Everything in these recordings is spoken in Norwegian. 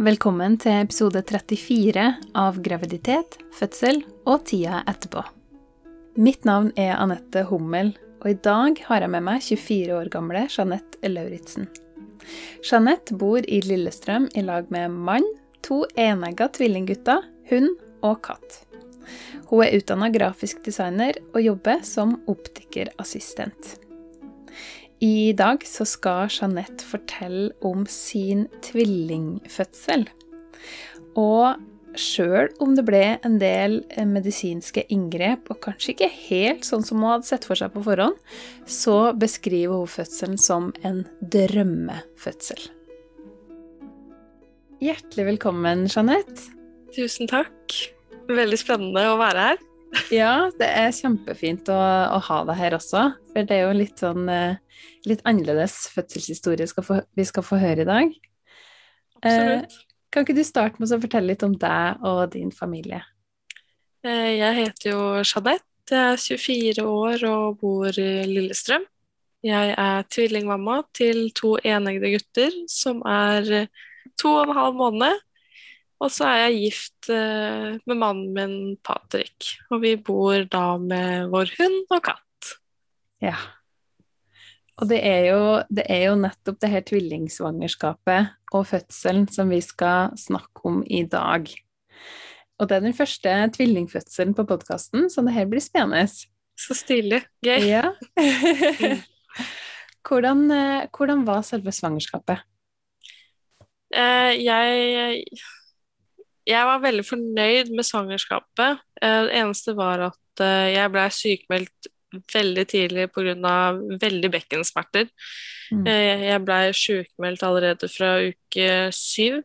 Velkommen til episode 34 av Graviditet, fødsel og tida etterpå. Mitt navn er Anette Hummel, og i dag har jeg med meg 24 år gamle Jeanette Lauritzen. Jeanette bor i Lillestrøm i lag med mann, to enegga tvillinggutter, hund og katt. Hun er utdanna grafisk designer og jobber som optikerassistent. I dag så skal Jeanette fortelle om sin tvillingfødsel. Og sjøl om det ble en del medisinske inngrep, og kanskje ikke helt sånn som hun hadde sett for seg på forhånd, så beskriver hun fødselen som en drømmefødsel. Hjertelig velkommen, Jeanette. Tusen takk. Veldig spennende å være her. Ja, det er kjempefint å, å, ha deg her også. For det er jo litt sånn litt annerledes fødselshistorie skal få, vi skal få høre i dag. Absolutt. Eh, kan ikke du starte med å fortelle litt om deg og din familie? Eh, jeg heter jo Jeanette. Jeg er 24 år og bor i Lillestrøm. Jeg er tvillingmamma til to enegde gutter som er to og en halv måned. Og så er jeg gift eh, med mannen min Patrick, og vi bor da med vår hund og katt. Ja. Og det er, jo, det er jo nettopp det her tvillingsvangerskapet og fødselen som vi skal snakke om i dag. Og det er den første tvillingfødselen på podkasten, så det her blir spennende. Så stilig. Gøy. Ja. hvordan, eh, hvordan, var selve svangerskapet? Eh, jeg jeg var veldig fornøyd med svangerskapet. Eh, det eneste var at jeg blei sykemeldt veldig tidlig pga. veldig bekkensmerter. Mm. Eh, jeg blei sykemeldt allerede fra uke syv.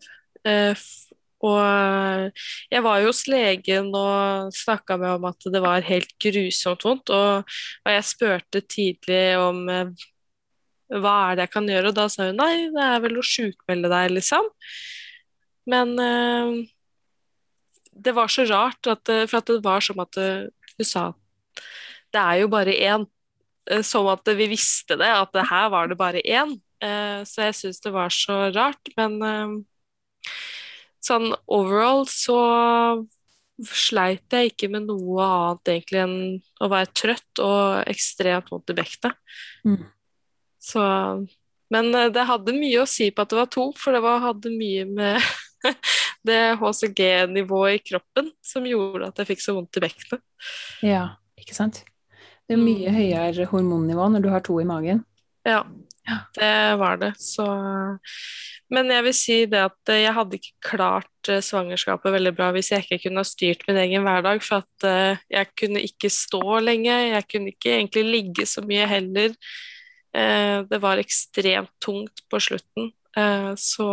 Og jeg var jo hos legen og snakka med om at det var helt grusomt vondt. Og, jeg spurte tidlig om hva er det jeg kan gjøre, og da sa hun nei, det er vel å sjukmelde deg, liksom. Men det var så rart, at, eh, for at det var som at eh, hun sa det er jo bare én. Eh, som at vi visste det, at det her var det bare én. Så jeg syns det var så rart. Men sånn overall så sleit jeg ikke med noe annet egentlig enn å være trøtt og ekstremt vondt i bekkenet. Mm. Så Men det hadde mye å si på at det var to, for det var, hadde mye med det HCG-nivået i kroppen som gjorde at jeg fikk så vondt i bekkenet. Ja, ikke sant. Det er mye mm. høyere hormonnivå når du har to i magen. Ja, det var det. Så Men jeg vil si det at jeg hadde ikke klart eh, svangerskapet veldig bra hvis jeg ikke kunne ha styrt min egen hverdag. For at eh, jeg kunne ikke stå lenge, jeg kunne ikke egentlig ligge så mye heller. Eh, det var ekstremt tungt på slutten. Så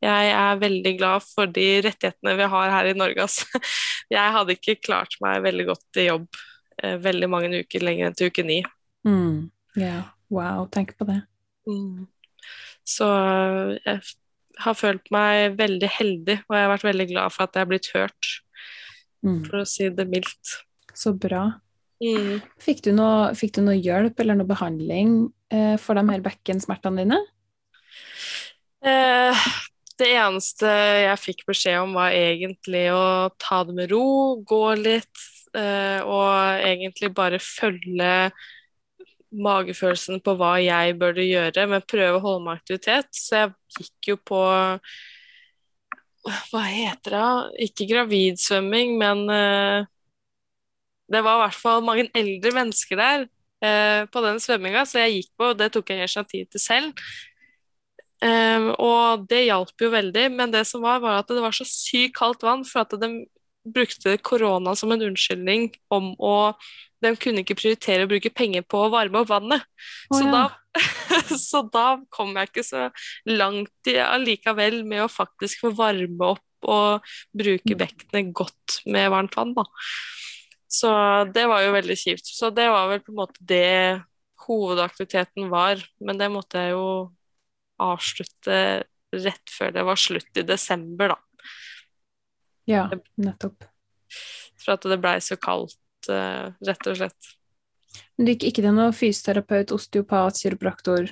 jeg er veldig glad for de rettighetene vi har her i Norge. Altså. Jeg hadde ikke klart meg veldig godt i jobb veldig mange uker lenger enn til uke ni. Mm. Yeah. Wow, tenk på det. Mm. Så jeg har følt meg veldig heldig, og jeg har vært veldig glad for at jeg er blitt hørt, mm. for å si det mildt. Så bra. Mm. Fikk, du noe, fikk, du noe, hjelp eller noe behandling eh, for de her bekkensmertene dine? Eh, det eneste jeg fikk beskjed om, var egentlig å ta det med ro, gå litt, eh, og egentlig bare følge magefølelsen på hva jeg burde gjøre, men prøve å holde meg aktivitet. Så jeg gikk jo på Hva heter det? Ikke gravidsvømming, men uh, det var i hvert fall mange eldre mennesker der uh, på den svømminga, så jeg gikk på, og det tok jeg initiativ til selv. Um, og det hjalp jo veldig, men det som var, var at det var så sykt kaldt vann for at de brukte korona som en unnskyldning om å De kunne ikke prioritere å bruke penger på å varme opp vannet. Oh, så, ja. da, så, da, kom jeg ikke så langt i, allikevel med å faktisk få varme opp og bruke mm. bekkenet godt med varmt vann, da. Så det var jo veldig kjipt. Så det var vel på en måte det hovedaktiviteten var, men det måtte jeg jo avslutte rett før det var slutt i desember, da. Ja, nettopp. For at det blei så kaldt, uh, rett og slett. Men det gikk ikke til noen fysioterapeut, osteopat, kiropraktor?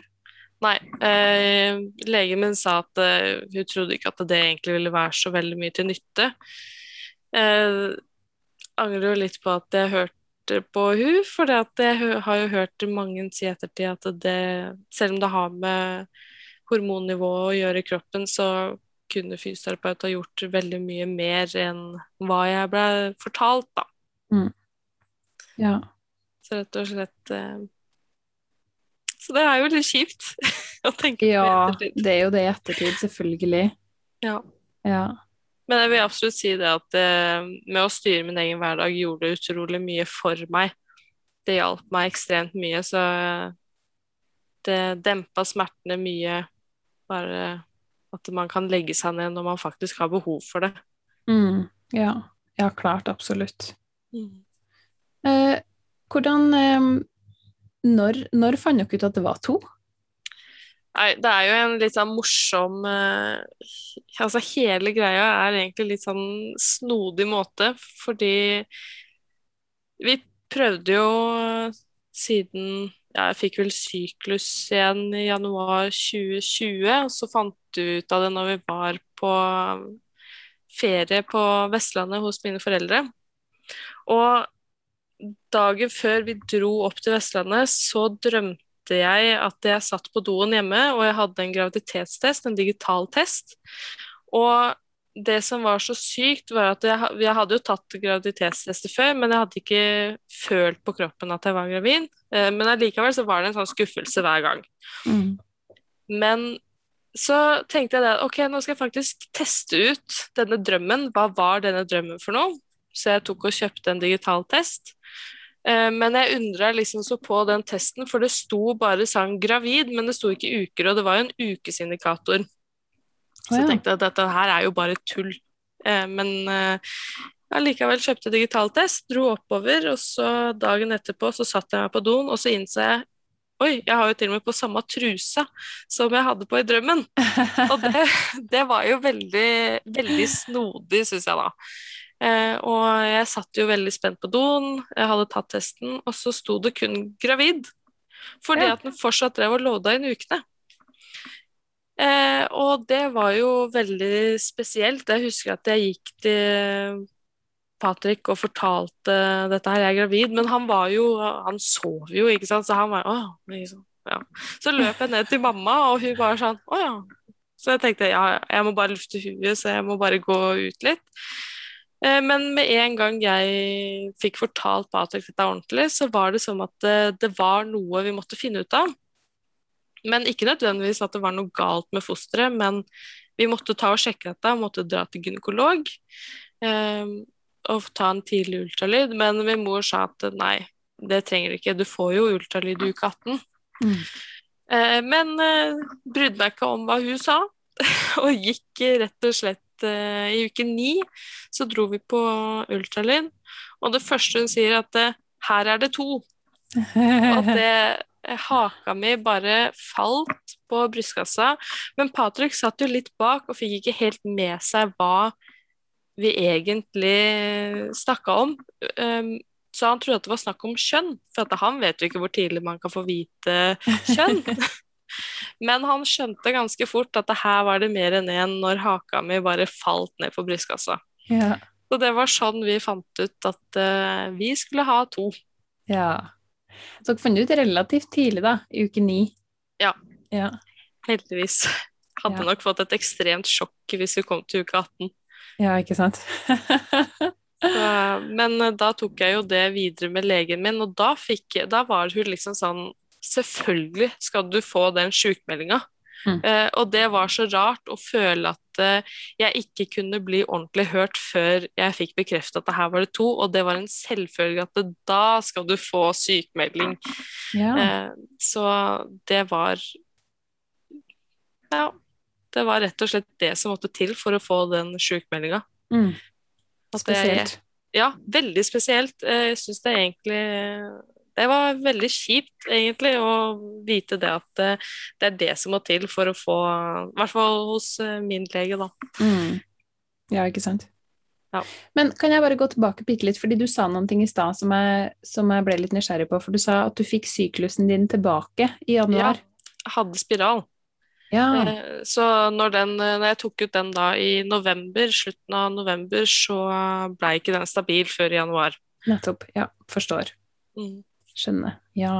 Nei. Eh, legen min sa at eh, hun trodde ikke at det egentlig ville være så veldig mye til nytte. Eh, angrer jo litt på at jeg hørte på hun, for jeg har jo hørt mange si ettertid at det, selv om det har med hormonnivået å gjøre i kroppen, så kunne fysioterapeut ha gjort veldig mye mer enn hva jeg ble fortalt, da. Ja. Så rett og slett eh, Så det er jo litt kjipt å tenke på i ja, ettertid. det er jo det i ettertid, selvfølgelig. Ja. Ja. Men jeg vil absolutt si det at eh, med å styre min egen hverdag gjorde det utrolig mye for meg. Det hjalp meg ekstremt mye, så eh, det dempa smertene mye. Bare at man kan legge seg ned når man faktisk har behov for det. Mm. ja. Ja, klart. Absolutt. Eh, hvordan eh, når, når fant dere ut at det var to? Nei, det er jo en litt sånn morsom eh, Altså, hele greia er egentlig litt sånn snodig måte, fordi vi prøvde jo siden Jeg fikk vel syklus igjen i januar 2020, og så fant vi ut av det når vi var på ferie på Vestlandet hos mine foreldre. Og dagen før vi dro opp til Vestlandet, så drømte jeg at jeg satt på doen hjemme, og jeg hadde en graviditetstest, en digital test. Og det som var så sykt, var at jeg, jeg hadde jo tatt graviditetstester før, men jeg hadde ikke følt på kroppen at jeg var gravid. Eh, Men allikevel så var det en sånn skuffelse hver gang. Mm. Men så tenkte jeg det, ok, nå skal jeg faktisk teste ut denne drømmen. Hva var denne drømmen for noe? Så jeg tok og kjøpte en digital test. Eh, Men jeg undra liksom så på den testen, for det sto bare sang gravid, men det sto ikke uker, og det var jo en ukesindikator. Så jeg tenkte at dette her er jo bare tull. Eh, Men eh, allikevel kjøpte digital test, dro oppover, og så dagen etterpå så satt jeg meg på doen, og så innså jeg Oi, jeg har jo til og med på samme trusa som jeg hadde på i drømmen. Og det, det var jo veldig, veldig snodig, syns jeg da. Eh, og jeg satt jo veldig spent på doen, jeg hadde tatt testen, og så sto det kun gravid. Fordi at den fortsatt drev og loada inn ukene. Eh, og det var jo veldig spesielt. Jeg husker at jeg gikk til Patrick og fortalte dette her, jeg er gravid, men han var jo Han sov jo, ikke sant, så han var åh, liksom, ja. Så løp jeg ned til mamma, og hun bare sånn å ja. Så jeg tenkte ja, jeg må bare lufte huet, så jeg må bare gå ut litt. Eh, Men med en gang jeg fikk fortalt Patrick dette ordentlig, så var det som at det, det var noe vi måtte finne ut av. Men ikke nødvendigvis at det var noe galt med fosteret, men vi måtte ta og sjekke dette, måtte dra til gynekolog eh, og ta en tidlig ultralyd. Men min mor sa at nei, det trenger du ikke, du får jo ultralyd i uke 18. Mm. Eh, men eh, brydde meg ikke om hva hun sa, og gikk rett og slett eh, i uke ni. Så dro vi på ultralyd, og det første hun sier, at eh, her er det to. Og det eh, haka mi bare falt på brystkassa. Men Patrick satt jo litt bak og fikk ikke helt med seg hva vi egentlig snakka om. Um, så han trodde at det var snakk om kjønn, for at han vet jo ikke hvor tidlig man kan få vite kjønn. Men han skjønte ganske fort at det her var det mer enn én når haka mi bare falt ned på brystkassa. ja. Så det var sånn vi fant ut at eh, vi skulle ha to. ja. Så dere fant ut relativt tidlig, da, i uke ni. Ja. Ja. Heldigvis. Hadde Ja. nok fått et ekstremt sjokk hvis vi kom til uke 18. ja, ikke sant? Så, men eh, da tok jeg jo det videre med legen min, og da, fikk, da var hun liksom sånn Selvfølgelig skal du få den sjukmeldinga. Mm. Eh, og det var så rart å føle at eh, jeg ikke kunne bli ordentlig hørt før jeg fikk bekreftet at det her var det to, og det var en selvfølge at det, da skal du få sykemelding. ja. Eh, så det var Ja. Det var rett og slett det som måtte til for å få den sykemeldinga. Mm. Spesielt. jeg-. Ja, veldig spesielt. Jeg syns det er egentlig Det var veldig kjipt, egentlig, å vite det at eh, det er det som må til for å få I hvert fall hos eh, min lege, da. Mm. Ja, ikke sant. Ja. Men kan jeg bare gå tilbake bitte litt, fordi du sa noen ting i stad som, jeg- som jeg ble litt nysgjerrig på. For du sa at du fikk syklusen din tilbake i januar. Ja, hadde spiral. Ja. Eh, Så når, den, når jeg tok ut den da i november, slutten av november, så ble ikke den stabil før i januar. Nettopp. Ja, forstår. Mm. Skjønner. Ja.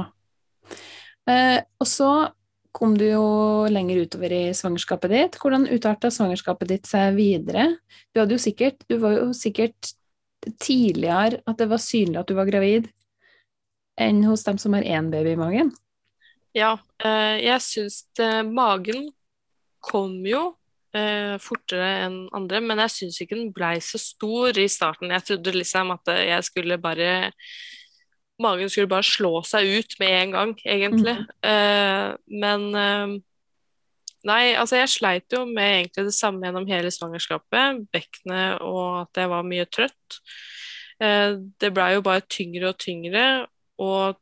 Eh, og så kom du jo lenger utover i svangerskapet ditt. Hvordan utarta svangerskapet ditt seg videre? Du hadde jo sikkert Du var jo sikkert tidligere at det var synlig at du var gravid, enn hos dem som har én baby i magen. Ja, eh, jeg syns magen kom jo eh, fortere enn andre, men jeg syns ikke den blei så stor i starten. Jeg trodde liksom at jeg skulle bare Magen skulle bare slå seg ut med en gang, egentlig. Eh, men eh, Nei, altså jeg sleit jo med egentlig det samme gjennom hele svangerskapet. Bekkenet og at jeg var mye trøtt. Eh, det blei jo bare tyngre og tyngre, og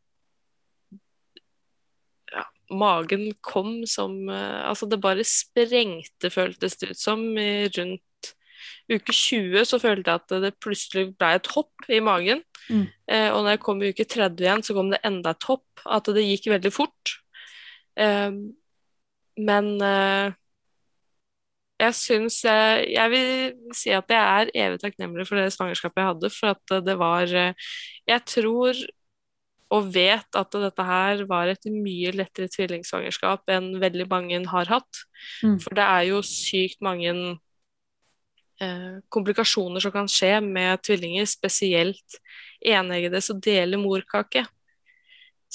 ja, magen kom som Altså, det bare sprengte, føltes det ut som. Rundt uke 20 så følte jeg at det plutselig ble et hopp i magen. Mm. Eh, og når jeg kom i uke 30 igjen, så kom det enda et hopp. At det gikk veldig fort. Eh, men eh, jeg syns jeg, jeg vil si at jeg er evig takknemlig for det svangerskapet jeg hadde, for at det var eh, Jeg tror og vet at dette her var et mye lettere tvillingsvangerskap enn veldig mange har hatt. Mm. For det er jo sykt mange komplikasjoner som kan skje med tvillinger, spesielt eneggede som deler morkake.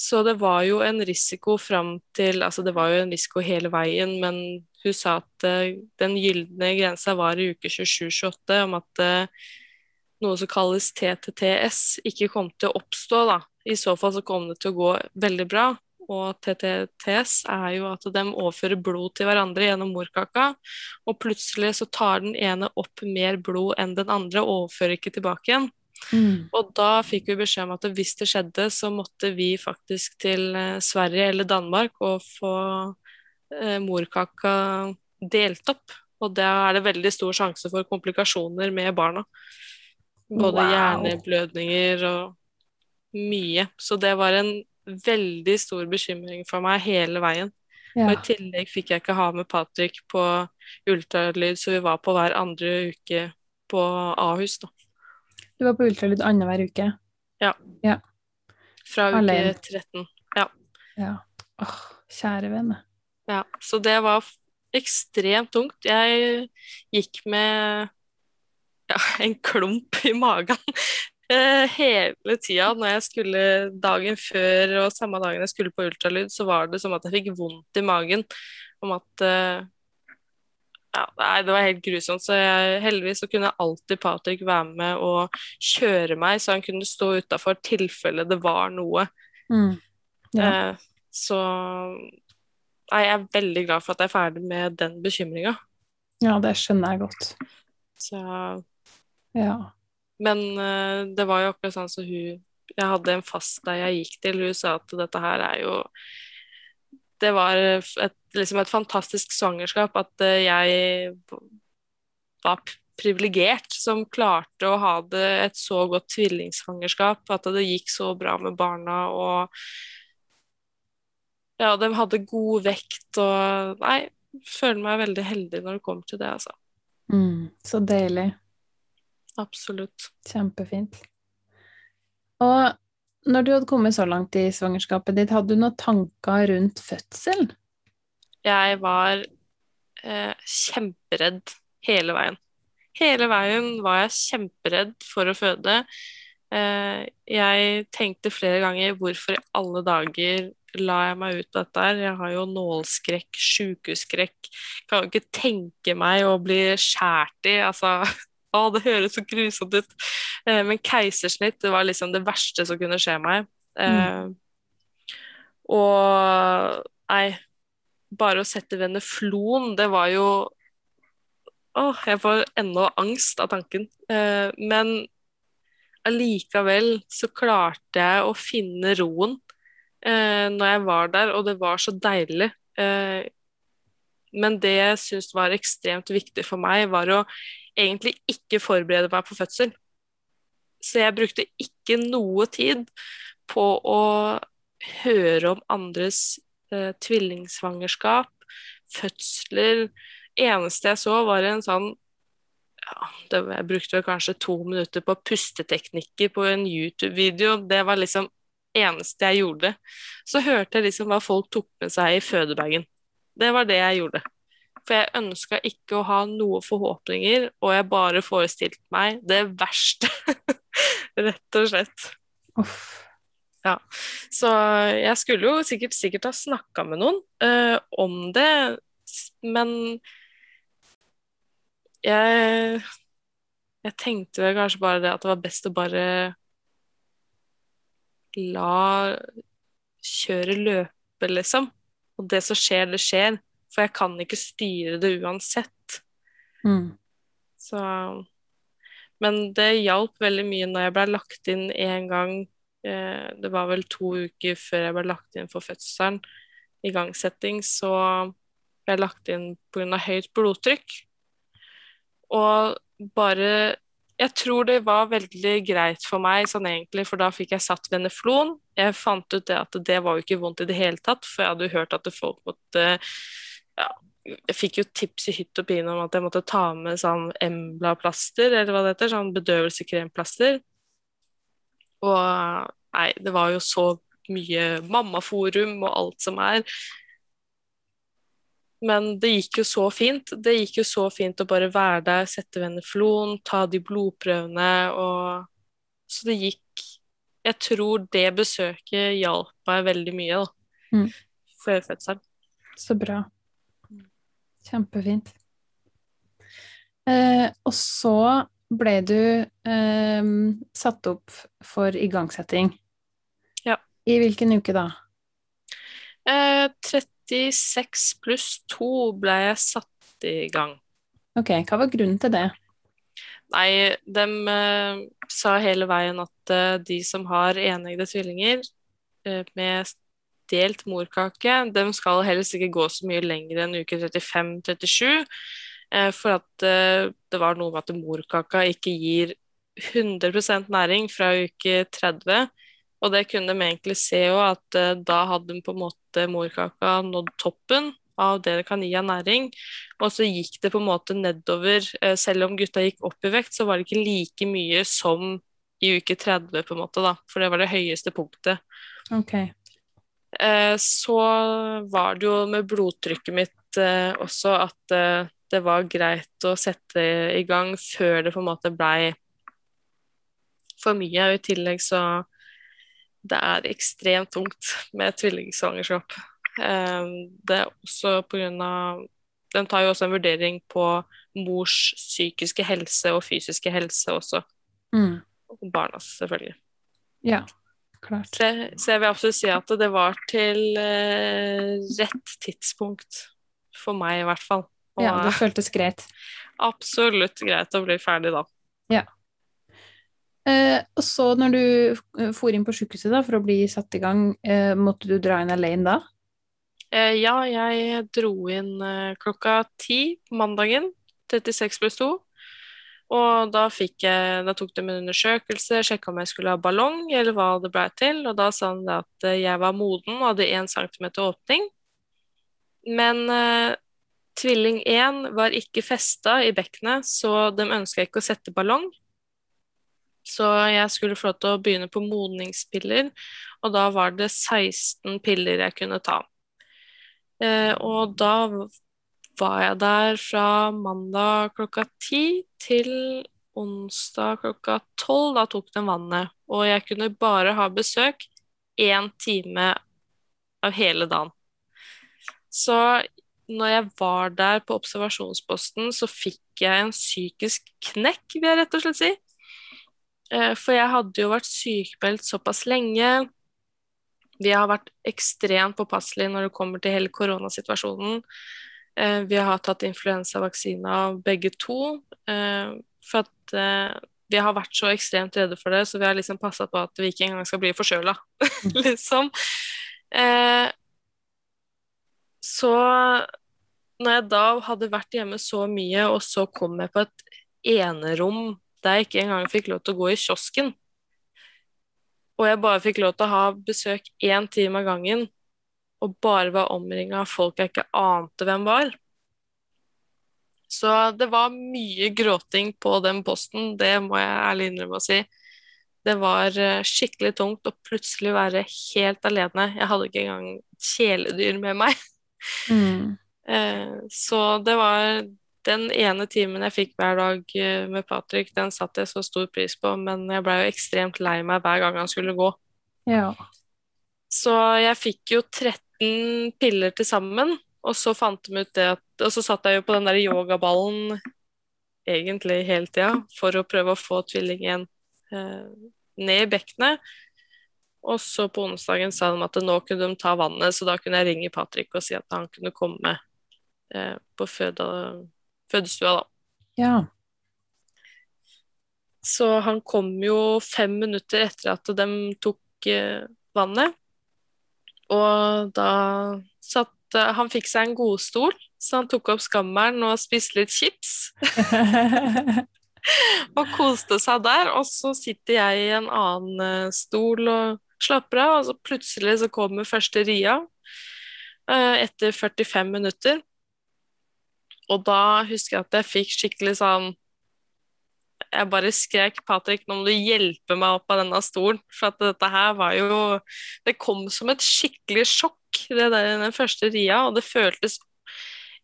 Så det var jo en risiko fram til Altså det var jo en risiko hele veien, men hun sa at eh, den gylne grensa var i uke 27-28 om at eh, noe som kalles TTTS ikke kom til å oppstå, da. I så fall så kom det til å gå veldig bra. Og TTTS er jo at de overfører blod til hverandre gjennom morkaka, og plutselig så tar den ene opp mer blod enn den andre og overfører ikke tilbake igjen. Mm. Og da fikk vi beskjed om at hvis det skjedde, så måtte vi faktisk til eh, Sverige eller Danmark og få eh, morkaka delt opp. Og da er det veldig stor sjanse for komplikasjoner med barna. Både Wow. hjerneblødninger og mye. Så det var en veldig stor bekymring for meg hele veien. Ja. Og i tillegg fikk jeg ikke ha med Patrick på ultralyd, så vi var på hver andre uke på Ahus, da. Du var på ultralyd annenhver uke. ja Fra uke Alene. 13. Ja. Åh, kjære vene. Ja, så det var ekstremt tungt. Jeg gikk med ja, en klump i magen hele tida når jeg skulle dagen før og samme dagen jeg skulle på ultralyd, så var det som at jeg fikk vondt i magen om at eh, ja, nei, det var helt grusomt. Så jeg, heldigvis så kunne alltid Patrick være med og kjøre meg, så han kunne stå utafor tilfelle det var noe. Mm. Ja. Eh, så nei, jeg er veldig glad for at jeg er ferdig med den bekymringa. ja, det skjønner jeg godt. Så, Ja. Men uh, det var jo akkurat sånn som hun Jeg hadde en fast der jeg gikk til, hun sa at dette her er jo Det var et, liksom et fantastisk svangerskap, at uh, jeg var privilegert som klarte å ha det et så godt tvillingsvangerskap, at det gikk så bra med barna og Ja, de hadde god vekt og Nei, føler meg veldig heldig når det kommer til det, altså. Mm. Så deilig. Absolutt. Kjempefint. Og når du hadde kommet så langt i svangerskapet ditt, hadde du noen tanker rundt fødsel? Jeg var eh, kjemperedd hele veien. Hele veien var jeg kjemperedd for å føde. Eh, jeg tenkte flere ganger hvorfor i alle dager la jeg meg ut på dette her? Jeg har jo nålskrekk, sjukehusskrekk. Kan jo ikke tenke meg å bli skjært i. Altså, å, det høres så grusomt ut. Eh, men keisersnitt det var liksom det verste som kunne skje meg. Eh, og nei, bare å sette veneflon, det var jo Åh, jeg får ennå angst av tanken. Eh, men allikevel så klarte jeg å finne roen eh, når jeg var der, og det var så deilig. Eh, men det jeg syns var ekstremt viktig for meg, var å egentlig ikke forberede meg på fødsel. Så jeg brukte ikke noe tid på å høre om andres eh, tvillingsvangerskap, fødsler. Eneste jeg så, var en sånn ja, det, Jeg brukte kanskje to minutter på pusteteknikker på en YouTube-video. Det var liksom eneste jeg gjorde. Så hørte jeg liksom hva folk tok med seg i fødebagen. Det var det jeg gjorde. For jeg ønska ikke å ha noen forhåpninger, og jeg bare forestilte meg det verste. Rett og slett. Uff. Ja. Så jeg skulle jo sikkert, sikkert ha snakka med noen uh, om det, men jeg, jeg tenkte vel kanskje bare det at det var best å bare la kjøret løpe, liksom. Og det som skjer, det skjer. For jeg kan ikke styre det uansett. Mm. Så Men det hjalp veldig mye når jeg ble lagt inn en gang. Eh, det var vel to uker før jeg ble lagt inn for fødselen, igangsetting, så ble jeg lagt inn pga. høyt blodtrykk. Og bare Jeg tror det var veldig greit for meg sånn egentlig, for da fikk jeg satt veneflon. Jeg fant ut det at det var jo ikke vondt i det hele tatt, for jeg hadde hørt at folk måtte jeg fikk jo tips i hytt og pine om at jeg måtte ta med sånn Embla-plaster, eller hva det heter, sånn bedøvelsekremplaster. Og nei, det var jo så mye mammaforum og alt som er. Men det gikk jo så fint. Det gikk jo så fint å bare være der, sette veneflon, ta de blodprøvene og Så det gikk Jeg tror det besøket hjalp meg veldig mye, da. Mm. Før fødselen. Så bra. Kjempefint. Eh, og så ble du eh, satt opp for igangsetting. Ja. I hvilken uke da? Eh, 36 pluss 2 ble jeg satt i gang. Ok, hva var grunnen til det? Nei, de eh, sa hele veien at eh, de som har eneggede tvillinger eh, med delt morkake, de skal helst ikke gå så mye lenger enn uke 35-37. eh, for at eh, det var noe med at morkaka ikke gir 100% næring fra uke 30. Og det kunne de egentlig se òg, at eh, da hadde de på en måte morkaka nådd toppen av det det kan gi av næring. Og så gikk det på en måte nedover. Selv om gutta gikk opp i vekt, så var det ikke like mye som i uke 30, på en måte, da. For det var det høyeste punktet. Ok. Eh, så var det jo med blodtrykket mitt eh, også at eh, det var greit å sette i gang før det på en måte blei for mye. Og i tillegg så Det er ekstremt tungt med tvillingsvangerskap. Det er også på grunn av Den tar jo også en vurdering på mors psykiske helse og fysiske helse også. Mm. Og barnas, selvfølgelig. Ja, klart. Så så jeg vil absolutt si at det var til eh, rett tidspunkt. For meg, i hvert fall. Og Ja, det føltes greit. absolutt greit å bli ferdig da. Eh, og så når du eh, for inn på sykehuset for å bli satt i gang, eh, måtte du dra inn alene da? Eh, ja, jeg dro inn eh, klokka ti mandagen. 36 pluss 2. Og da jeg, da tok de en undersøkelse, sjekka om jeg skulle ha ballong, eller hva det ble til. Og da sa han det at eh, jeg var moden og hadde 1 cm åpning. Men eh, tvilling 1 var ikke festa i bekkenet, så de ønska ikke å sette ballong. Så jeg skulle få lov til å begynne på modningspiller, og da var det 16 piller jeg kunne ta. Eh, og da var jeg der fra mandag klokka ti til onsdag klokka tolv. Da tok den vannet. Og jeg kunne bare ha besøk én time av hele dagen. Så når jeg var der på observasjonsposten, så fikk jeg en psykisk knekk, vil jeg rett og slett si. Eh, For jeg hadde jo vært sykemeldt såpass lenge. Vi har vært ekstremt påpasselige når det kommer til hele koronasituasjonen. Eh, Vi har tatt influensavaksina av begge to. eh, For at eh, vi har vært så ekstremt redde for det, så vi har liksom passa på at vi ikke engang skal bli forkjøla, liksom. Eh, Så når jeg da hadde vært hjemme så mye, og så kom jeg på et enerom der jeg ikke engang fikk lov til å gå i kiosken, og jeg bare fikk lov til å ha besøk én time av gangen, og bare var omringa av folk jeg ikke ante hvem var. Så det var mye gråting på den posten, det må jeg ærlig innrømme å si. Det var eh, skikkelig tungt å plutselig være helt alene. Jeg hadde ikke engang kjæledyr med meg. Mm. Eh, så det var den ene timen jeg fikk hver dag eh, med Patrick, den satte jeg så stor pris på, men jeg blei jo ekstremt lei meg hver gang han skulle gå. Ja. Så jeg fikk jo 13 piller til sammen, og så fant de ut det at Og så satt jeg jo på den der yogaballen egentlig hele tida for å prøve å få tvillingen eh, ned i bekkenet. Og så på onsdagen sa de at nå kunne de ta vannet, så da kunne jeg ringe Patrick og si at han kunne komme eh, på føde, fødestua, da. Ja. Så han kom jo fem minutter etter at de tok eh, vannet. Og da satt Han fikk seg en godstol, så han tok opp skammeren og spiste litt chips. og koste seg der. Og så sitter jeg i en annen eh, stol og slapper av, og så plutselig så kommer første ria eh, etter 45 minutter. Og da husker jeg at jeg fikk skikkelig sånn Jeg bare skrek 'Patrick, nå må du hjelpe meg opp av denne stolen'. For dette her var jo Det kom som et skikkelig sjokk, det der den første ria, og det føltes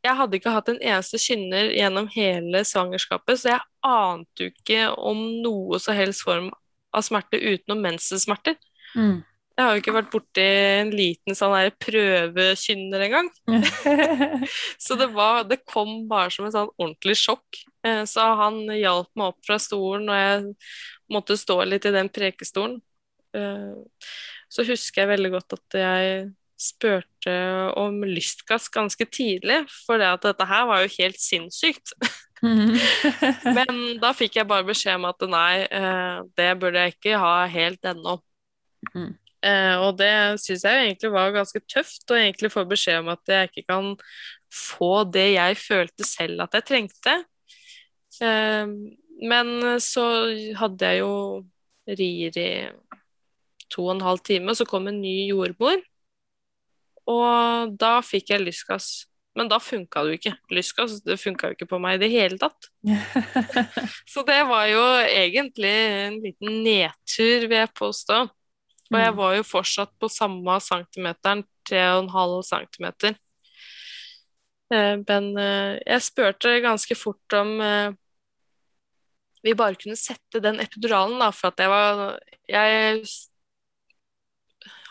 jeg hadde ikke hatt en eneste kynner gjennom hele svangerskapet, så jeg ante jo ikke om noe så helst form av smerte utenom mensensmerter. Mm. Jeg har jo ikke vært borti en liten sånn her prøvekynner engang. så det, var, det kom bare som en sånn ordentlig sjokk. Eh, så han hjalp meg opp fra stolen, og jeg måtte stå litt i den prekestolen. Eh, så husker jeg veldig godt at jeg spurte om lystgass ganske tidlig, for dette her var jo helt sinnssykt. Men da fikk jeg bare beskjed om at nei, eh, det burde jeg ikke ha helt ennå. Mm. Og det syns jeg jo egentlig var ganske tøft, å egentlig få beskjed om at jeg ikke kan få det jeg følte selv at jeg trengte. Eh, men så hadde jeg jo rier i to og en halv time, og så kom en ny jordmor. Og da fikk jeg lystgass. Men da funka det jo ikke. Lystgass det funka jo ikke på meg i det hele tatt. så det var jo egentlig en liten nedtur, vil jeg påstå. Og jeg var jo fortsatt på samme centimeteren, 3,5 centimeter. Eh, men eh, jeg spurte ganske fort om eh, vi bare kunne sette den epiduralen, da, for at jeg var jeg,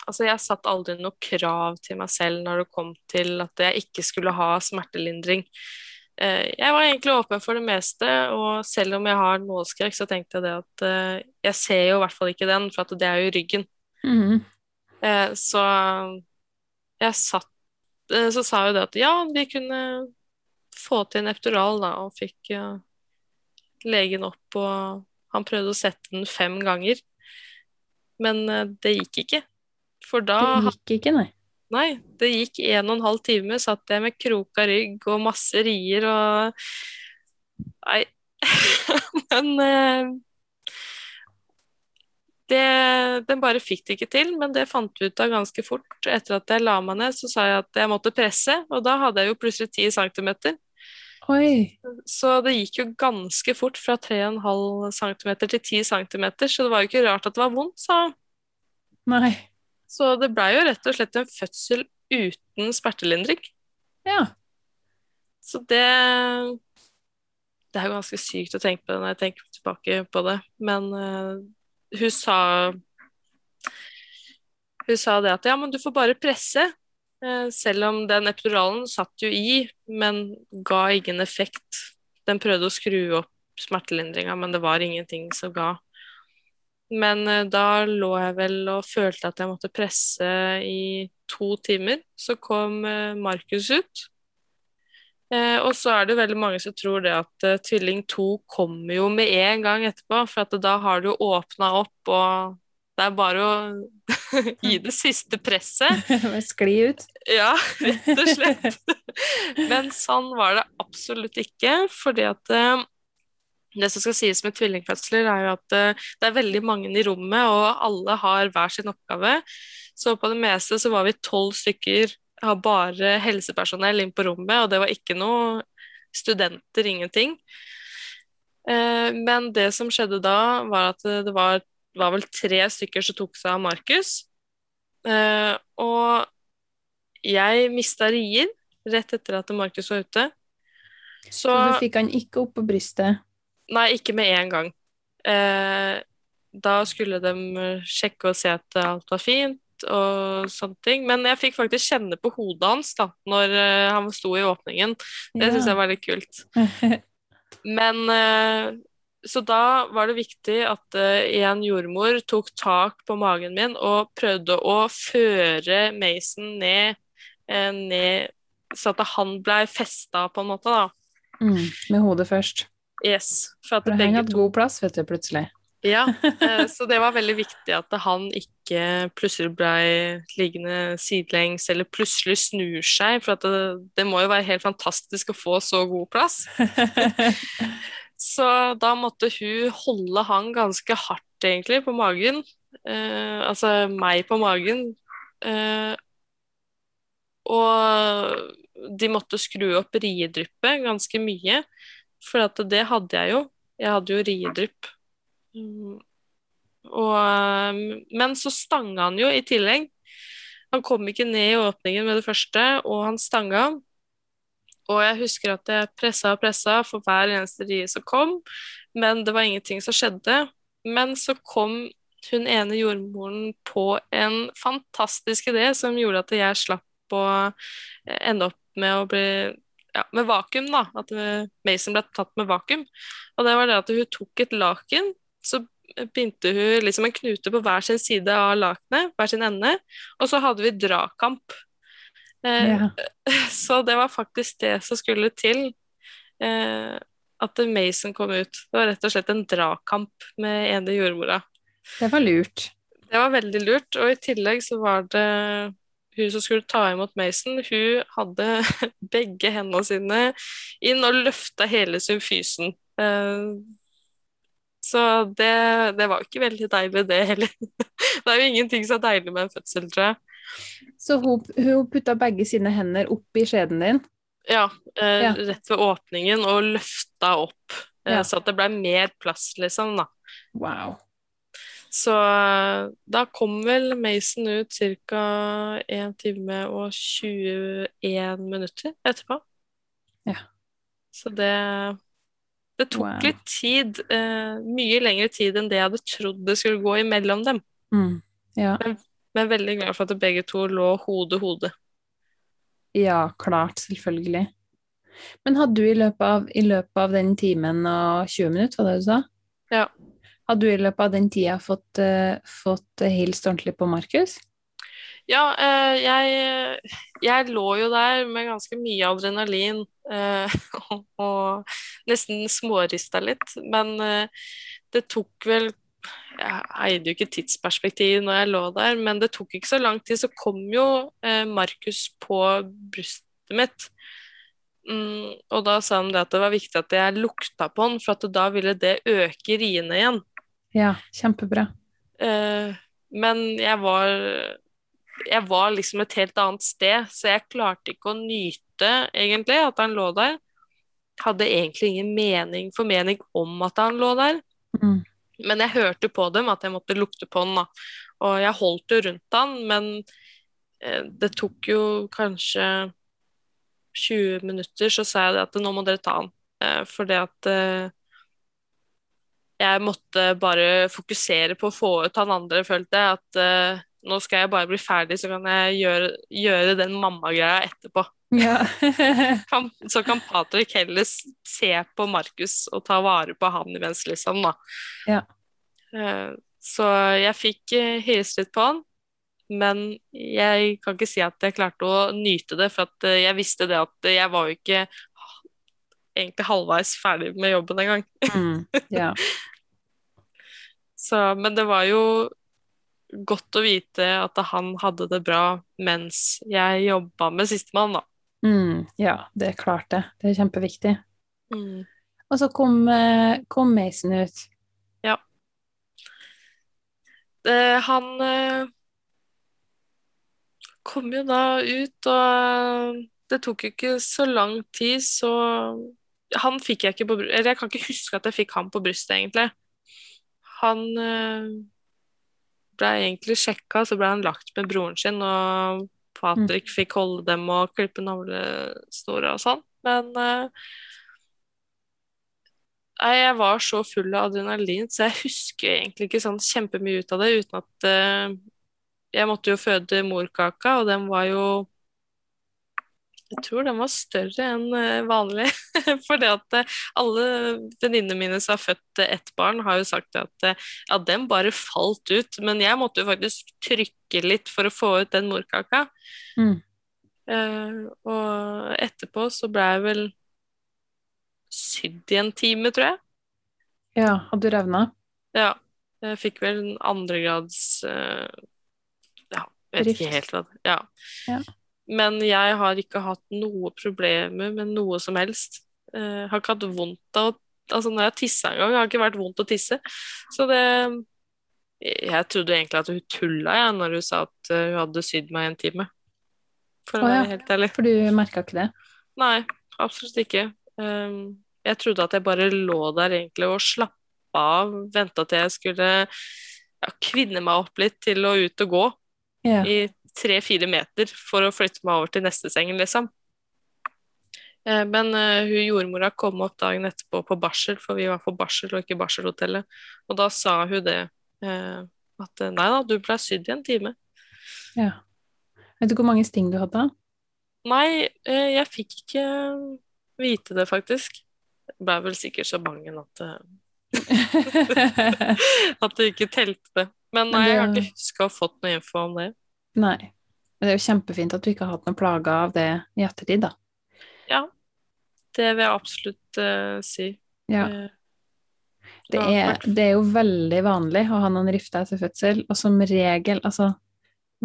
Altså, jeg satte aldri noe krav til meg selv når det kom til at jeg ikke skulle ha smertelindring. Jeg var egentlig åpen for det meste, og selv om jeg har nålskrekk, så tenkte jeg det at jeg ser jo i hvert fall ikke den, for at det er jo i ryggen. Mm. Eh, så jeg satt eh, Så sa jo det at ja, vi kunne få til en epidural, da, og fikk legen opp, og han prøvde å sette den fem ganger. Men uh, det gikk ikke. For da Det gikk ikke, nei. Nei, det gikk en og en halv time, satt jeg med kroka rygg og masse rier og Nei. Men uh, det, den bare fikk det ikke til, men det fant vi ut av ganske fort. Etter at jeg la meg ned, så sa jeg at jeg måtte presse, og da hadde jeg jo plutselig 10 cm. Oi. Så det gikk jo ganske fort fra 3,5 cm til 10 cm, så det var jo ikke rart at det var vondt, sa Nei. Så det blei jo rett og slett en fødsel uten smertelindring. Ja. Så det Det er jo ganske sykt å tenke på det når jeg tenker tilbake på det, men uh, hun sa Hun sa det at ja, men du får bare presse. Eh, selv om den epiduralen satt jo i, men ga ingen effekt. Den prøvde å skru opp smertelindringa, men det var ingenting som ga. Men eh, da lå jeg vel og følte at jeg måtte presse i to timer. Så kom eh, Markus ut. Og så er det veldig mange som tror det at tvilling 2 kommer jo med en gang etterpå, for da har du åpna opp, og det er bare å gi det siste presset. Skli ut. Ja, rett og slett. Men sånn var det absolutt ikke, fordi at uh, det som skal sies med tvillingfødsler, er jo at eh, det er veldig mange i rommet, og alle har hver sin oppgave. Så på det meste så var vi tolv stykker, har bare helsepersonell inn på rommet, og det var ikke noe studenter, ingenting. Eh, men det som skjedde da, var at det var, var vel tre stykker som tok seg av Markus. Uh, og jeg mista rier rett etter at Markus var ute. Så, så du fikk han ikke opp på brystet? Nei, ikke med en gang. Uh, da skulle de sjekke og se at alt var fint og sånne ting. Men jeg fikk faktisk kjenne på hodet hans da når uh, han sto i åpningen. Det ja. syns jeg var litt kult. Men Så da var det viktig at uh, en jordmor tok tak på magen min og prøvde å føre Mason ned, ned så at han blei festa, på en måte, da. Mm, med hodet først. Yes. For, at for han hadde god plass, vet du, plutselig. Ja, eh, så det var veldig viktig at han ikke plutselig ble liggende sidelengs eller plutselig snur seg, for det, det, må jo være helt fantastisk å få så god plass. så da måtte hun holde han ganske hardt, egentlig, på magen. Eh, altså meg på magen. Eh, og de måtte skru opp riedryppet ganske mye, for det hadde jeg jo. Jeg hadde jo riedrypp Mm. Og, um, men så stanga han jo i tillegg. Han kom ikke ned i åpningen med det første, og han stanga. Og jeg husker at jeg pressa og pressa for hver eneste rie som kom, men det var ingenting som skjedde. Men så kom hun ene jordmoren på en fantastisk idé som gjorde at jeg slapp å ende opp med å bli ja, med vakuum, da. At Mason ble tatt med vakuum. Og det var det at hun tok et laken så begynte hun liksom en knute på hver sin side av lakenet, hver sin ende, og så hadde vi dragkamp. Ja. Så det var faktisk det som skulle til. Eh, at Mason kom ut. Det var rett og slett en dragkamp med ene jordmora. Det var lurt. Det var veldig lurt, og i tillegg så var det hun som skulle ta imot Mason, hun hadde begge hendene sine inn og løfta hele symfysen. Eh, så det, det var jo ikke veldig deilig, det heller. det er jo ingenting så deilig med en fødsel, tror jeg. Så hun, hun putta begge sine hender opp i skjeden din? Ja, eh, ja. rett ved åpningen, og løfta opp. Eh, ja. Så at det ble mer plass, liksom, da. Wow. Så eh, da kom vel Mason ut ca. 1 time og 21 minutter etterpå. Ja. Så det det tok wow. litt tid, eh, mye lengre tid enn det jeg hadde trodd det skulle gå imellom dem. Mm. Ja. Men, men, veldig glad for at begge to lå hode-hode. Ja, klart, selvfølgelig. Men hadde du i løpet, av, i løpet av den timen og 20 minutter, var det du sa? Ja. Hadde du i løpet av den tida fått, uh, fått hilst ordentlig på Markus? Ja, uh, jeg, jeg lå jo der med ganske mye adrenalin uh, og nesten smårista litt. Men eh, det tok vel Jeg eide jo ikke tidsperspektiv når jeg lå der, men det tok ikke så lang tid, så kom jo eh, Markus på brystet mitt. Mm, og da sa han det at det var viktig at jeg lukta på han, for at da ville det øke riene igjen. Ja, kjempebra. Eh, men jeg var jeg var liksom et helt annet sted, så jeg klarte ikke å nyte egentlig at han lå der. Hadde egentlig ingen mening, formening om at han lå der. Mm. Men jeg hørte på dem at jeg måtte lukte på den, da. Og jeg holdt jo rundt den, men eh, det tok jo kanskje 20 minutter, så sa jeg det at nå må dere ta den for fordi at eh, jeg måtte bare fokusere på å få ut han andre, følte jeg. At nå skal jeg bare bli ferdig, så kan jeg gjøre, gjøre den mammagreia etterpå. Ja. så kan Patrick heller se på Markus og ta vare på han imens, liksom, da. Ja. Uh, så jeg fikk uh, hilse litt på han, men jeg kan ikke si at jeg klarte å nyte det, for uh, jeg visste det at jeg var jo ikke egentlig halvveis ferdig med jobben engang. mm, yeah. Så, men det var jo godt å vite at han hadde det bra mens jeg jobba med sistemann, da. Mm, ja, det er klart det. Det er kjempeviktig. Mm. Og så kom, eh, kom Mason ut. Eh, han eh, kom jo da ut, og det tok jo ikke så lang tid, så Han fikk jeg ikke på brystet Eller jeg kan ikke huske at jeg fikk han på brystet, egentlig. Han eh, ble egentlig sjekka, så ble han lagt med broren sin, og Patrick fikk holde dem og klippe navlesnora og sånn. Men uh, jeg var så full av adrenalin, så jeg husker egentlig ikke sånn kjempemye ut av det, uten at uh, Jeg måtte jo føde morkaka, og den var jo Jeg tror den var større enn vanlig. For det at eh, alle venninnene mine som har født eh, ett barn, har jo sagt at eh, ja, den bare falt ut. Men jeg måtte jo faktisk trykke litt for å få ut den morkaka. Mm. Uh, og etterpå så ble jeg vel sydd i en time, tror jeg. Ja, hadde du revna? Ja. Jeg fikk vel en andregrads uh, Ja, vet Rift. ikke helt hva det ja. Ja. Men jeg har ikke hatt noe problemer med noe som helst. Uh, har ikke hatt vondt av å Altså, når jeg tissa en gang, har det ikke vært vondt å tisse. Så det Jeg trodde egentlig at hun tulla, jeg, når hun sa at eh, hun hadde sydd meg en time. For å oh, ja. være helt ærlig. For du merka ikke det? Nei, absolutt ikke. Um, jeg trodde at jeg bare lå der egentlig og slappa av, venta til jeg skulle ja, kvinne meg opp litt til å ut og gå Yeah. i tre-fire meter for å flytte meg over til neste seng, liksom. Eh, Men uh, hun jordmora kom opp dagen etterpå på barsel, for vi var på barsel og ikke barselhotellet. Og da sa hun det, uh, at nei da, du ble sydd i en time. ja. Vet du hvor mange sting du hadde? Nei, uh, jeg fikk ikke vite det, faktisk. Det ble vel sikkert så mange at, at det ikke telte. Men nei, jeg har ikke huska å ha fått noe info om det. Nei. Men det er jo kjempefint at du ikke har hatt noen plager av det i ettertid, da. Ja. Det vil jeg absolutt uh, si. Ja. Eh, Det er, det er jo veldig vanlig å ha noen rifter etter fødsel, og som regel, altså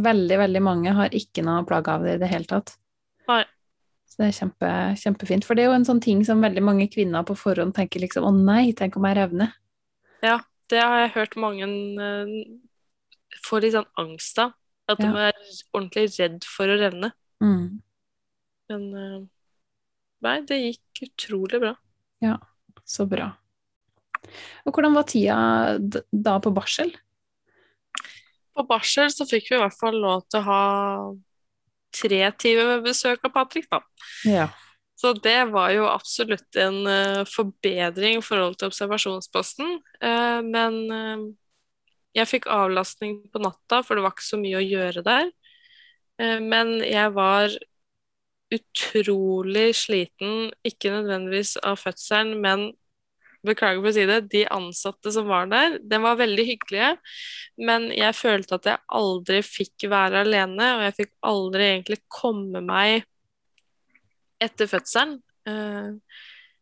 Veldig, veldig mange har ikke noe plage av det i det hele tatt. Nei. Så det er kjempe, kjempefint. For det er jo en sånn ting som veldig mange kvinner på forhånd tenker liksom Å nei, tenk om jeg revner. Ja, Det har jeg hørt mange uh, får litt sånn angst av. At Ja. de er ordentlig redd for å revne. Mm. Men eh, nei, det gikk utrolig bra. Ja, Så bra. Og hvordan var tida da på barsel? På barsel så fikk vi i hvert fall lov til å ha tre timer med besøk av Patrick, da. Ja. Så det var jo absolutt en eh, forbedring i forhold til observasjonsposten. Eh, men jeg fikk avlastning på natta, for det var ikke så mye å gjøre der. Eh, men jeg var utrolig sliten, ikke nødvendigvis av fødselen, men beklager for å si det, de ansatte som var der, de var veldig hyggelige, men jeg følte at jeg aldri fikk være alene, og jeg fikk aldri egentlig komme meg etter fødselen. Eh,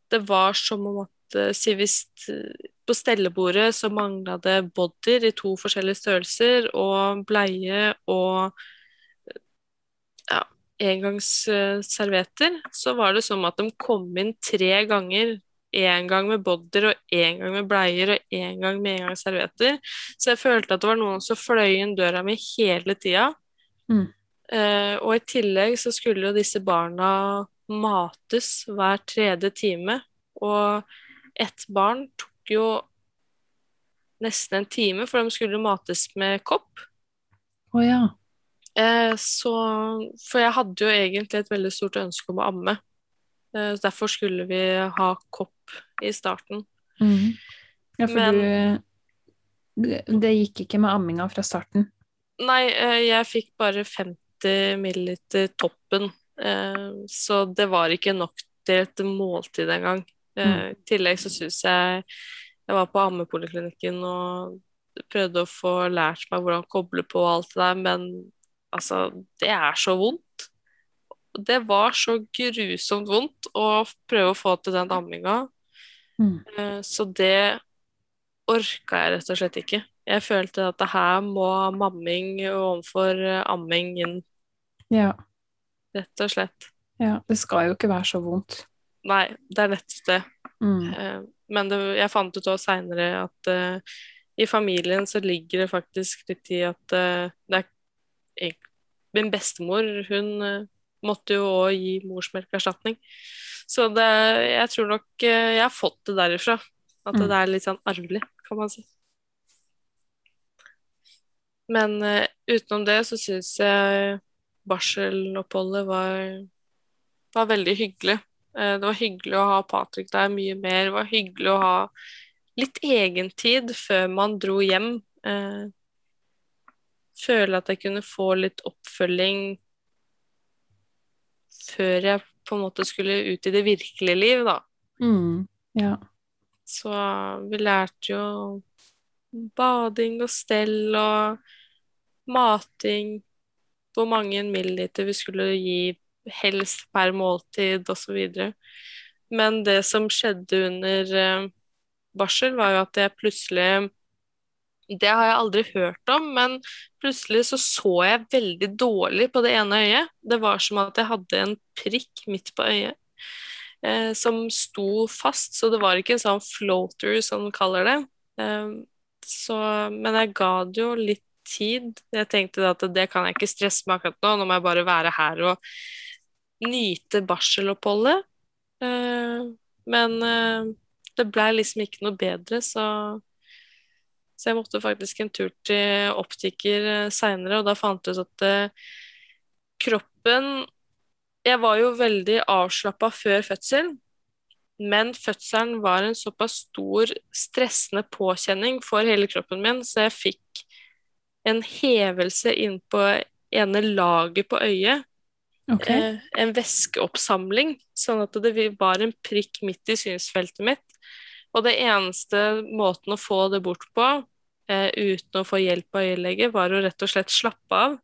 Det var som om at hvis eh, på stellebordet så mangla det bodyer i to forskjellige størrelser, og bleie og ja, engangsservietter, så var det som at de kom inn tre ganger. Én gang med bodyer, og én gang med bleier, og én gang med engangsservietter. Så jeg følte at det var noen som fløy inn døra mi hele tida. Mm. Uh, og i tillegg så skulle jo disse barna mates hver tredje time. Og ett barn tok jo nesten en time, for de skulle mates med kopp. Å ja. Eh, så, for jeg hadde jo egentlig et veldig stort ønske om å amme. Eh, derfor skulle vi ha kopp i starten. Mhm. Ja, for Men- du Det gikk ikke med amminga fra starten. Nei, eh, jeg fikk bare 50 milliliter toppen, eh, så det var ikke nok til et måltid engang. Eh, I tillegg så syns jeg Jeg var på ammepoliklinikken og prøvde å få lært meg hvordan koble på og alt det der, men altså, det er så vondt. Det var så grusomt vondt å prøve å få til den amminga. Mm. Eh, Så det orka jeg rett og slett ikke. Jeg følte at det her må mamming overfor eh, amming inn, Ja. rett og slett. ja. Det skal jo ikke være så vondt. Nei, det er nettopp det. Mm. Eh, Men det, jeg fant ut også seinere at uh, i familien så ligger det faktisk litt i at uh, det er jeg, Min bestemor, hun uh, måtte jo òg gi morsmelkerstatning. Så det, jeg tror nok jeg har fått det derifra. At Mm. det er litt sånn arvelig, kan man si. Men utenom det så syns jeg barseloppholdet var, var veldig hyggelig. Eh, det var hyggelig å ha Patrick der mye mer. Det var hyggelig å ha litt egentid før man dro hjem. Eh, føle at jeg kunne få litt oppfølging før jeg på en måte skulle ut i det virkelige liv, da. Mm. Ja. Så vi lærte jo bading og stell og mating, hvor mange milliliter vi skulle gi helst per måltid osv. Men det som skjedde under eh, barsel, var jo at jeg plutselig Det har jeg aldri hørt om, men plutselig så så jeg veldig dårlig på det ene øyet. Det var som at jeg hadde en prikk midt på øyet eh, som sto fast, så det var ikke en sånn floater, som de kaller det. Eh, så, men jeg ga det jo litt tid. Jeg tenkte at det kan jeg ikke stresse med akkurat nå, nå må jeg bare være her og nyte barseloppholdet. Eh, men eh, det blei liksom ikke noe bedre, så, så jeg måtte faktisk en tur til optiker eh, seinere, og da fant jeg ut at kroppen Jeg var jo veldig avslappa før fødsel, men fødselen var en såpass stor stressende påkjenning for hele kroppen min, så jeg fikk en hevelse inn på ene laget på øyet Ok. eh, en væskeoppsamling, sånn at det var en prikk midt i synsfeltet mitt. Og det eneste måten å få det bort på, eh, uten å få hjelp av øyelege, var å rett og slett slappe av.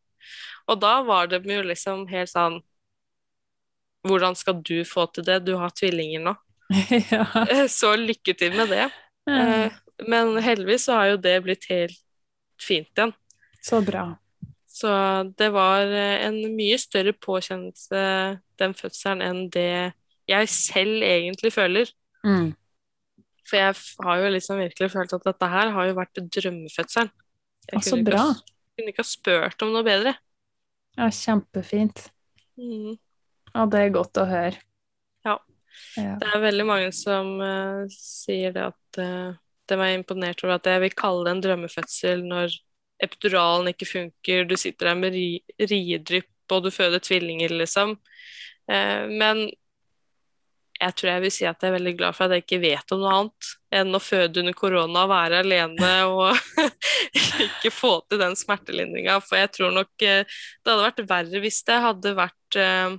Og da var det jo liksom helt sånn Hvordan skal du få til det? Du har tvillinger nå. ja. Eh, Så lykke til med det. Eh, Men heldigvis så har jo det blitt helt fint igjen. Så bra. Så det var eh, en mye større påkjennelse den fødselen enn det jeg selv egentlig føler. Mm. For jeg har jo liksom virkelig følt at dette her har jo vært drømmefødselen. Jeg altså, så kunne ikke, ha, kunne ikke ha spurt om noe bedre. Ja, kjempefint. Mm. Ja, det er godt å høre. Ja. Ja. Det er veldig mange som uh, sier det at uh, de er imponert over at jeg vil kalle det en drømmefødsel når epiduralen ikke funker, du sitter der med ri riedrypp og du føder tvillinger, liksom. Eh, men jeg tror jeg vil si at jeg er veldig glad for at jeg ikke vet om noe annet enn å føde under korona, være alene og ikke få til den smertelindringa. For jeg tror nok eh, det hadde vært verre hvis det hadde vært eh,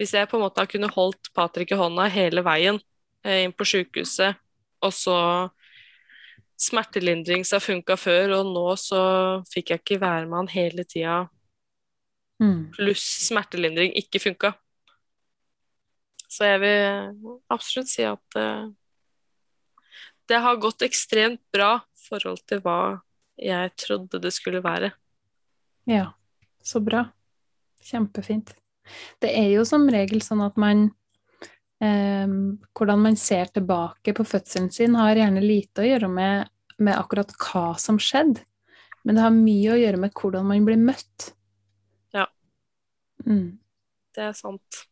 Hvis jeg på en måte kunne holdt Patrick i hånda hele veien eh, inn på sykehuset, og så smertelindring som funka før, og nå så fikk jeg ikke være med han hele tida, Mm. pluss smertelindring ikke funka. Så jeg vil absolutt si at eh, det har gått ekstremt bra i forhold til hva jeg trodde det skulle være. Ja, så bra. Kjempefint. Det er jo som regel sånn at man Hvordan man ser tilbake på fødselen sin, har gjerne lite å gjøre med, med akkurat hva som skjedde, men det har mye å gjøre med hvordan man blir møtt. Ja. Mm. Det er sant.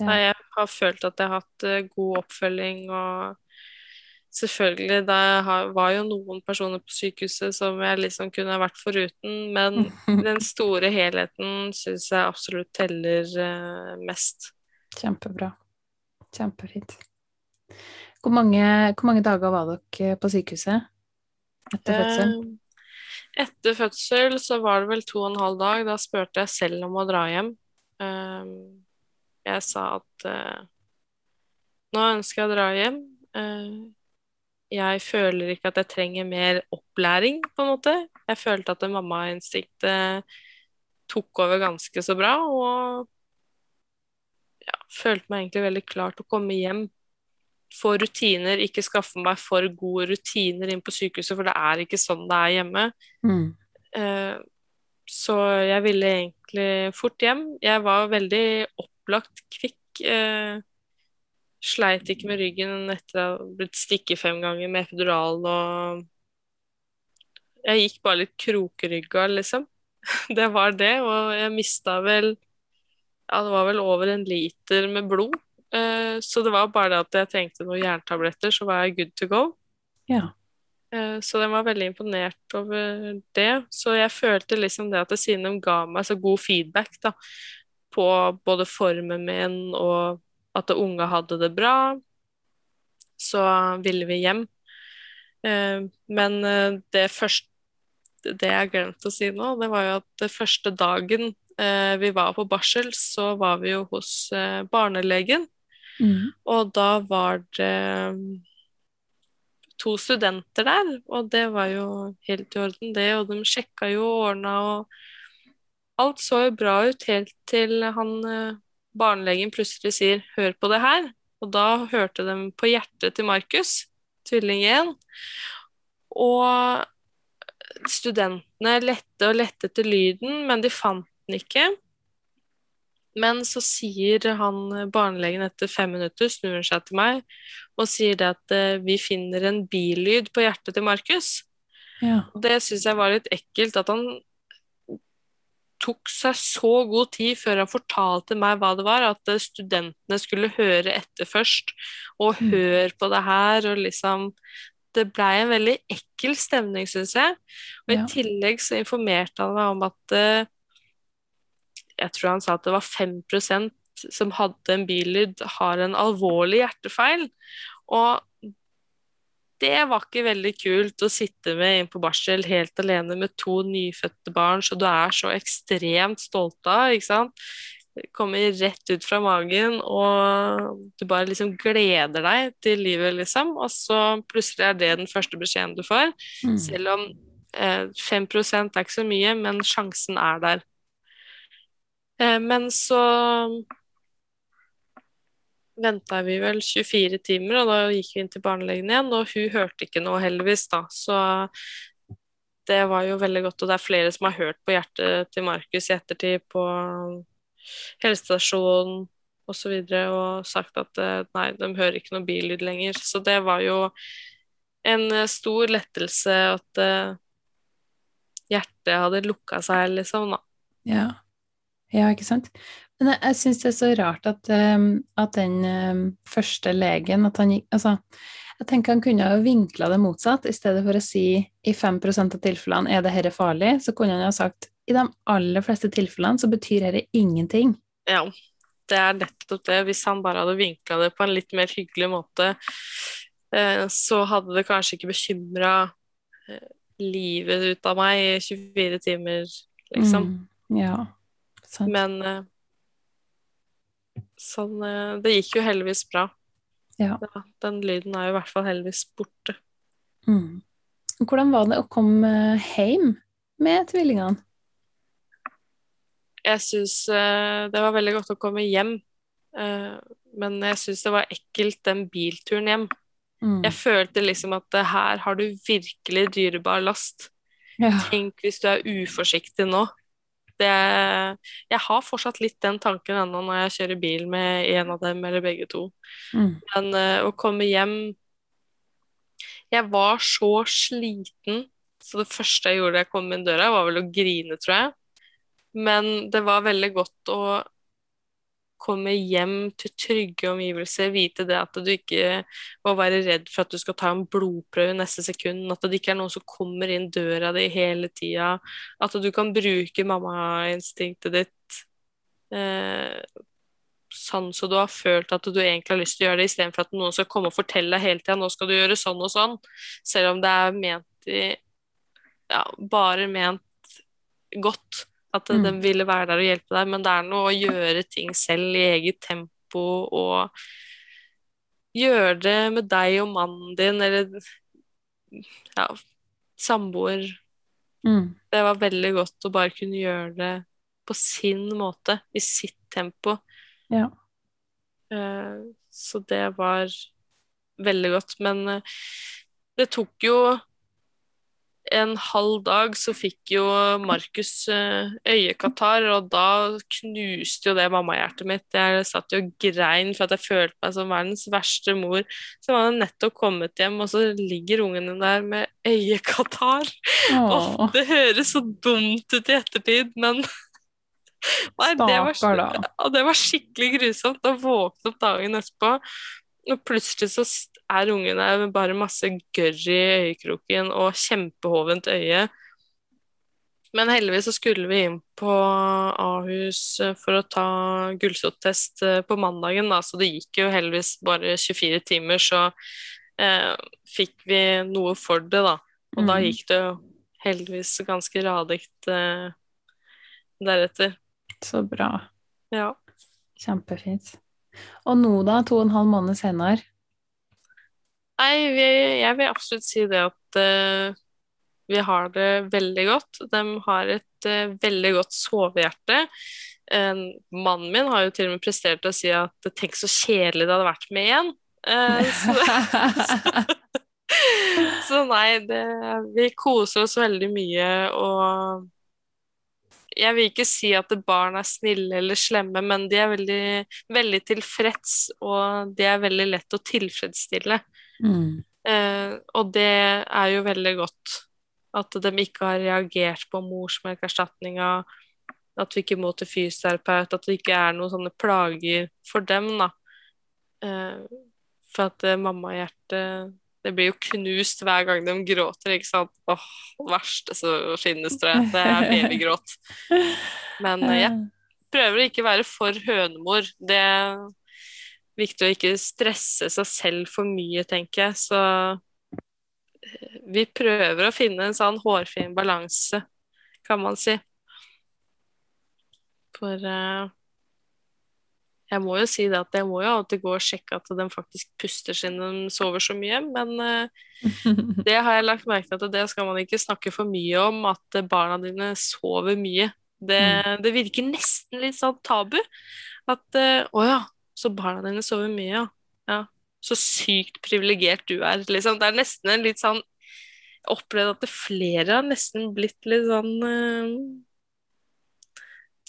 Ja. Nei, jeg har følt at jeg har hatt eh, god oppfølging, og selvfølgelig, det var jo noen personer på sykehuset som jeg liksom kunne vært foruten, men den store helheten syns jeg absolutt teller eh, mest. Kjempebra. Kjempefint. Hvor mange, hvor mange dager var dere på sykehuset etter fødselen? Eh, Etter fødsel så var det vel to og en halv dag. Da spurte jeg selv om å dra hjem. Eh, Jeg sa at eh, nå ønsker jeg å dra hjem. Eh, Jeg føler ikke at jeg trenger mer opplæring, på en måte. Jeg følte at mammainstinktet tok over ganske så bra, og ja, følte meg egentlig veldig klar til å komme hjem. Få rutiner, ikke skaffe meg for gode rutiner inn på sykehuset, for det er ikke sånn det er hjemme. Mm. Eh, Så jeg ville egentlig fort hjem. Jeg var veldig opplagt kvikk. eh, sleit ikke med ryggen etter å ha blitt stikket fem ganger med epidural og Jeg gikk bare litt krokrygga, liksom. Det var det, og jeg mista vel Ja, det var vel over en liter med blod. Eh, så det var bare det at jeg trengte noen jerntabletter, så var jeg good to go. Ja. Eh, Så den var veldig imponert over det. Så jeg følte liksom det at siden de ga meg så god feedback da, på både formen min og at unga hadde det bra, så ville vi hjem. Eh, Men det første Det jeg glemte å si nå, det var jo at det første dagen vi var på barsel, så var vi jo hos eh, barnelegen. Mm. Og da var det to studenter der, og det var jo helt i orden, det. Og de sjekka jo og ordna, og alt så jo bra ut helt til han eh, barnelegen plutselig sier 'hør på det her'. Og da hørte de på hjertet til Markus, tvilling 1. Og studentene lette og lette etter lyden, men de fant den ikke. Men så sier han barnelegen etter fem minutter, snur han seg til meg og sier det at eh, vi finner en billyd på hjertet til Markus. Ja. Det syns jeg var litt ekkelt, at han tok seg så god tid før han fortalte meg hva det var, at eh, studentene skulle høre etter først, og Mm. høre på det her, og liksom Det blei en veldig ekkel stemning, syns jeg. Og Ja. i tillegg så informerte han meg om at eh, Jeg tror han sa at det var 5% som hadde en billyd, har en alvorlig hjertefeil. Og det var ikke veldig kult å sitte med inn på barsel helt alene med to nyfødte barn som du er så ekstremt stolt av, ikke sant. Kommer rett ut fra magen, og du bare liksom gleder deg til livet, liksom. Og så plutselig er det den første beskjeden du får. Mm. Selv om eh, 5 er ikke så mye, men sjansen er der. Eh, men så venta vi vel 24 timer, og da gikk vi inn til barnelegen igjen, og hun hørte ikke noe, heldigvis, da. Så det var jo veldig godt, og det er flere som har hørt på hjertet til Markus i ettertid på helsestasjonen og så videre, og sagt at eh, nei, de hører ikke noe billyd lenger. Så det var jo en eh, stor lettelse at hjertet hadde lukka seg, liksom, da. Ja. Ja, ikke sant? Men jeg, jeg syns det er så rart at, um, at den um, første legen at han gikk Altså, jeg tenker han kunne ha vinkla det motsatt. I stedet for å si i 5% av tilfellene er det dette farlig, så kunne han ha sagt i de aller fleste tilfellene så betyr dette ingenting. Ja, det er nettopp det. Hvis han bare hadde vinkla det på en litt mer hyggelig måte, eh, så hadde det kanskje ikke bekymra eh, livet ut av meg i 24 timer, liksom. Mm, ja, sant. Men eh, sånn eh, Det gikk jo heldigvis bra. Ja. Ja, den lyden er jo i hvert fall heldigvis borte. Mm. Hvordan var det å komme hjem med tvillingene? Jeg syns eh, det var veldig godt å komme hjem, men jeg syns det var ekkelt den bilturen hjem. Mm. Jeg følte liksom at her har du virkelig dyrebar last. Ja. Tenk hvis du er uforsiktig nå. Det, jeg har fortsatt litt den tanken ennå når jeg kjører bil med en av dem eller begge to. Mm. Men uh, å komme hjem Jeg var så sliten, så det første jeg gjorde da jeg kom inn døra, var vel å grine, tror jeg. Men det var veldig godt å komme hjem til trygge omgivelser, vite det at du ikke må være redd for at du skal ta en blodprøve neste sekund, at det ikke er noen som kommer inn døra di hele tida, at du kan bruke mammainstinktet ditt eh, sånn så du har følt at du egentlig har lyst til å gjøre det, istedenfor at noen skal komme og fortelle deg hele tida nå skal du gjøre sånn og sånn, selv om det er ment i ja, bare ment godt. At Mm. de ville være der og hjelpe deg, men det er noe å gjøre ting selv i eget tempo og gjøre det med deg og mannen din eller ja, samboer. Mm. Det var veldig godt å bare kunne gjøre det på sin måte, i sitt tempo. Ja. Eh, Så det var veldig godt. Men eh, det tok jo en halv dag så fikk jo Markus eh, øyekatarr, og da knuste jo det mammahjertet mitt. Jeg satt jo og grein for at jeg følte meg som verdens verste mor. Så var det nettopp kommet hjem, og så ligger ungene der med øyekatarr. Oh. det høres så dumt ut i ettertid, men Nei, det var, Stakkar, det var skikkelig grusomt å våkne opp dagen etterpå, og plutselig så er ungen der med bare masse gørr i øyekroken og kjempehovent øye. Men heldigvis så skulle vi inn på Ahus eh, for å ta gulsottest eh, på mandagen, da, så det gikk jo heldigvis bare 24 timer, så eh, fikk vi noe for det, da. Og da Mhm. gikk det jo heldigvis ganske radikt eh, deretter. Så bra. Ja. Kjempefint. Og nå, da, to og en halv måned senere? Nei, vi, jeg vil absolutt si det at uh, vi har det veldig godt. De har et uh, veldig godt sovehjerte. Uh, mannen min har jo til og med prestert å si at tenk så kjedelig det hadde vært med igjen. Eh, så, så nei, det, vi koser oss veldig mye, og jeg vil ikke si at barn er snille eller slemme, men de er veldig, veldig tilfreds, og de er veldig lett å tilfredsstille. Mm. Eh, og det er jo veldig godt at de ikke har reagert på morsmelkerstatninga, at vi ikke må til fysioterapeut, at det ikke er noen sånne plager for dem, da. Eh, for at eh, mammahjertet Det blir jo knust hver gang de gråter, ikke sant. Åh, det verste som finnes, tror jeg. Det er babygråt. Men eh, jeg prøver å ikke være for hønemor. Det viktig å ikke stresse seg selv for mye, tenker jeg. Så eh, vi prøver å finne en sånn hårfin balanse, kan man si. For uh, jeg må jo si det at jeg må jo alltid gå og sjekke at de faktisk puster siden de sover så mye, men uh, det har jeg lagt merke til at det skal man ikke snakke for mye om, at barna dine sover mye. Det, det virker nesten litt sånn tabu. At uh, å ja, så barna dine sover mye, ja. ja. Så sykt privilegert du er, liksom. Det er nesten en litt sånn Jeg opplevde at det flere har nesten blitt litt sånn uh,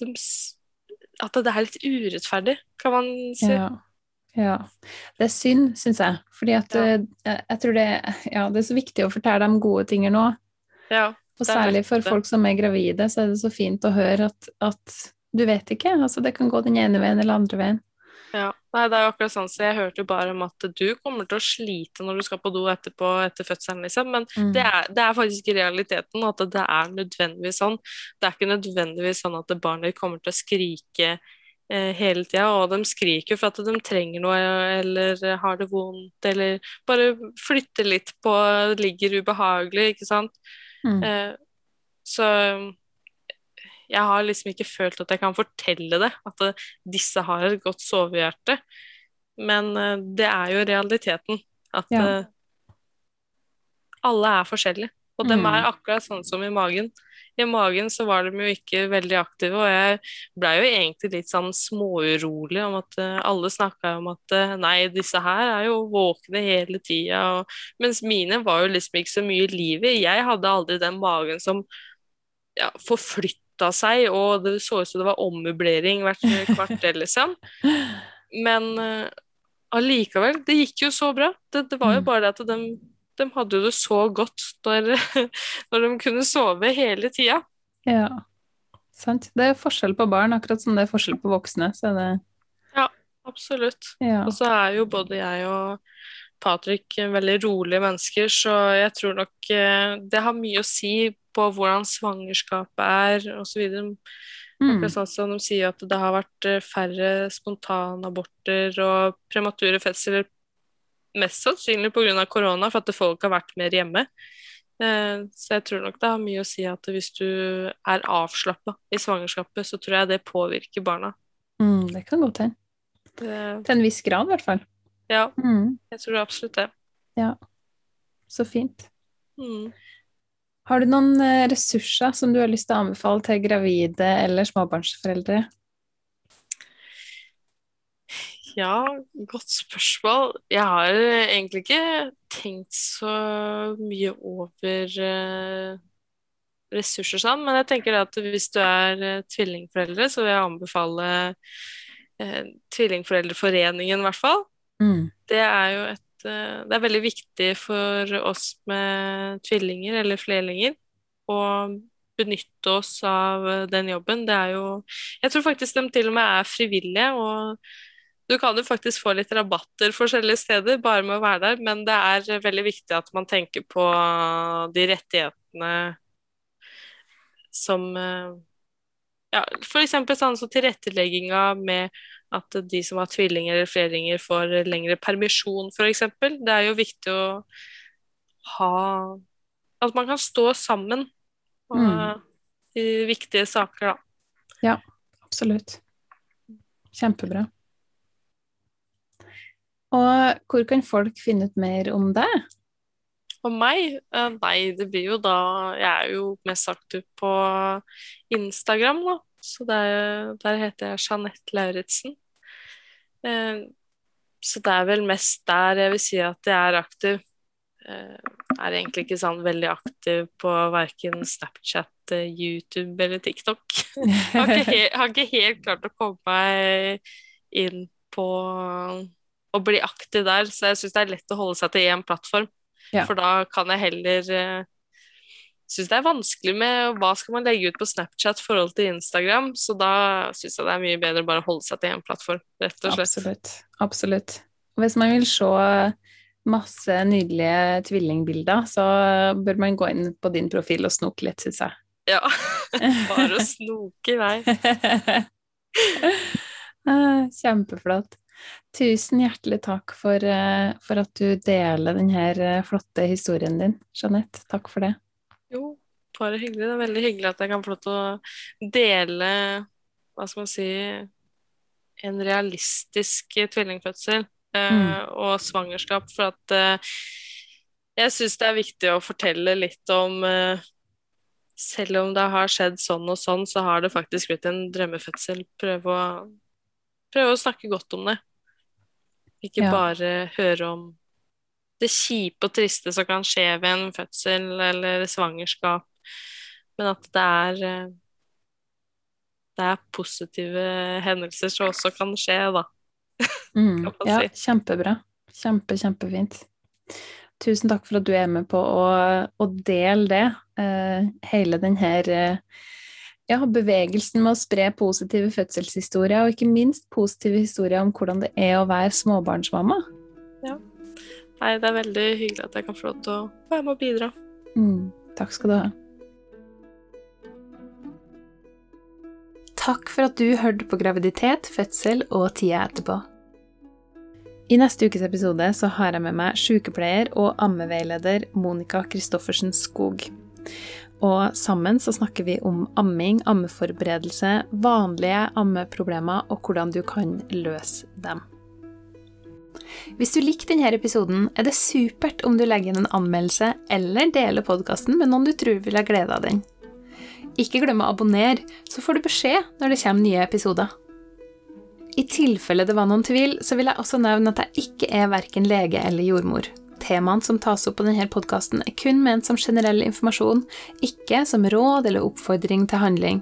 de, At det er litt urettferdig, kan man si. Ja. ja. Det er synd, syns jeg. Fordi at Ja. eh, jeg, jeg tror det, ja, det er så viktig å fortelle dem gode ting nå. Ja. Og særlig for folk som er gravide, så er det så fint å høre at, at du vet ikke. Altså, det kan gå den ene veien eller andre veien. Ja, nei, det er jo akkurat sånn, så jeg hørte jo bare om at du kommer til å slite når du skal på do etterpå etter fødselen, liksom, men Mm. det er, det er faktisk realiteten at det er nødvendigvis sånn. Det er ikke nødvendigvis sånn at barnet kommer til å skrike eh, hele tida, og de skriker for at de trenger noe eller har det vondt, eller bare flytter litt på, ligger ubehagelig, ikke sant. Mm. Eh, så jeg har liksom ikke følt at jeg kan fortelle det, at disse har et godt sovehjerte. Men eh, det er jo realiteten. At Ja. eh, alle er forskjellige. Og de Mm. er akkurat sånn som i magen. I magen så var de jo ikke veldig aktive, og jeg blei jo egentlig litt sånn småurolig om at eh, alle snakka om at nei, disse her er jo våkne hele tida, mens mine var jo liksom ikke så mye liv i. Jeg hadde aldri den magen som ja, forflytta seg, og det så ut som det var ommøblering hvert kvarter, liksom. Men eh, allikevel, det gikk jo så bra. Det, det var jo Mm. bare det at de, de hadde jo det så godt når, når de kunne sove hele tida. Ja, sant. Det er forskjell på barn, akkurat som det er forskjell på voksne. Så er det Absolutt. ja. Og så er jo både jeg og Patrick veldig rolige mennesker, så jeg tror nok eh, det har mye å si på hvordan svangerskapet er, osv. Mm. Sånn som de sier at det har vært eh, færre spontanaborter og premature fødsler, mest sannsynlig pga. korona, for at folk har vært mer hjemme. Eh, Så jeg tror nok det har mye å si at hvis du er avslappa i svangerskapet, så tror jeg det påvirker barna. Mm, det kan godt hende. Det, Til en viss grad, i hvert fall. ja, Mm. jeg tror absolutt det. Ja. Så fint. Mm. Har du noen eh, ressurser som du har lyst til å anbefale til gravide eller småbarnsforeldre? Ja, godt spørsmål. Jeg har egentlig ikke tenkt så mye over uh, ressurser sånn, men jeg tenker at hvis du er tvillingforeldre, så vil jeg anbefale Tvillingforeldreforeningen, i hvert fall. Mm. Det er jo et Det er veldig viktig for oss med tvillinger eller flerlinger å benytte oss av den jobben. Det er jo Jeg tror faktisk de til og med er frivillige. og du kan jo faktisk få litt rabatter forskjellige steder bare med å være der, men det er veldig viktig at man tenker på de rettighetene som ja, F.eks. sånn som tilrettelegginga med at de som har tvillinger eller flerlinger, får lengre permisjon, f.eks. Det er jo viktig å ha At man kan stå sammen og, Mm. i viktige saker, da. Ja, absolutt. Kjempebra. Og hvor kan folk finne ut mer om deg? Om meg? Eh, Nei, det blir jo da Jeg er jo mest aktiv på Instagram, da. Så der, der heter jeg Jeanette Lauritzen. Eh, Så det er vel mest der jeg vil si at jeg er aktiv. Jeg Er egentlig ikke sånn veldig aktiv på verken Snapchat, eh, YouTube eller TikTok. Jeg har ikke helt, har ikke helt klart å komme meg inn på å bli aktiv der, så jeg syns det er lett å holde seg til én plattform. Ja. For da kan jeg heller Syns det er vanskelig med hva skal man legge ut på Snapchat i forhold til Instagram, så da syns jeg det er mye bedre bare å holde seg til én plattform, rett og slett. Absolutt. Absolutt. Hvis man vil se masse nydelige tvillingbilder, så bør man gå inn på din profil og snoke litt, syns jeg. Ja. Bare å snoke i vei. Ah, Kjempeflott. Tusen hjertelig takk for, eh, for at du deler denne flotte historien din, Jeanette. Takk for det. Jo, bare hyggelig. Det er veldig hyggelig at jeg kan få lov til å dele, hva skal man si, en realistisk tvillingfødsel eh, Mm. og svangerskap, for at eh, jeg syns det er viktig å fortelle litt om eh, Selv om det har skjedd sånn og sånn, så har det faktisk blitt en drømmefødsel. Prøve å, prøve å snakke godt om det. Ikke Ja. bare høre om det kjipe og triste som kan skje ved en fødsel eller svangerskap, men at det er eh, det er positive hendelser som også kan skje, da. Mm, Kan ja, si. kjempebra. Kjempe, kjempefint. Tusen takk for at du er med på å, å dele det. Uh, hele den her eh, ja, bevegelsen med å spre positive fødselshistorier, og ikke minst positive historier om hvordan det er å være småbarnsmamma. Nei, det er veldig hyggelig at jeg kan få lov til å være med og bidra. Mm, takk skal du ha. Takk for at du hørte på graviditet, fødsel og tida etterpå. I neste ukes episode så har jeg med meg sykepleier og ammeveileder Monica Christoffersen Skog. Og sammen så snakker vi om amming, ammeforberedelse, vanlige ammeproblemer og hvordan du kan løse dem. Hvis du likte denne episoden, er det supert om du legger inn en anmeldelse eller deler podkasten med noen du tror vil ha glede av den. Ikke glem å abonnere, så får du beskjed når det kommer nye episoder. I tilfelle det var noen tvil, så vil jeg også nevne at jeg ikke er verken lege eller jordmor. Temaene som tas opp på denne podkasten, er kun ment som generell informasjon, ikke som råd eller oppfordring til handling.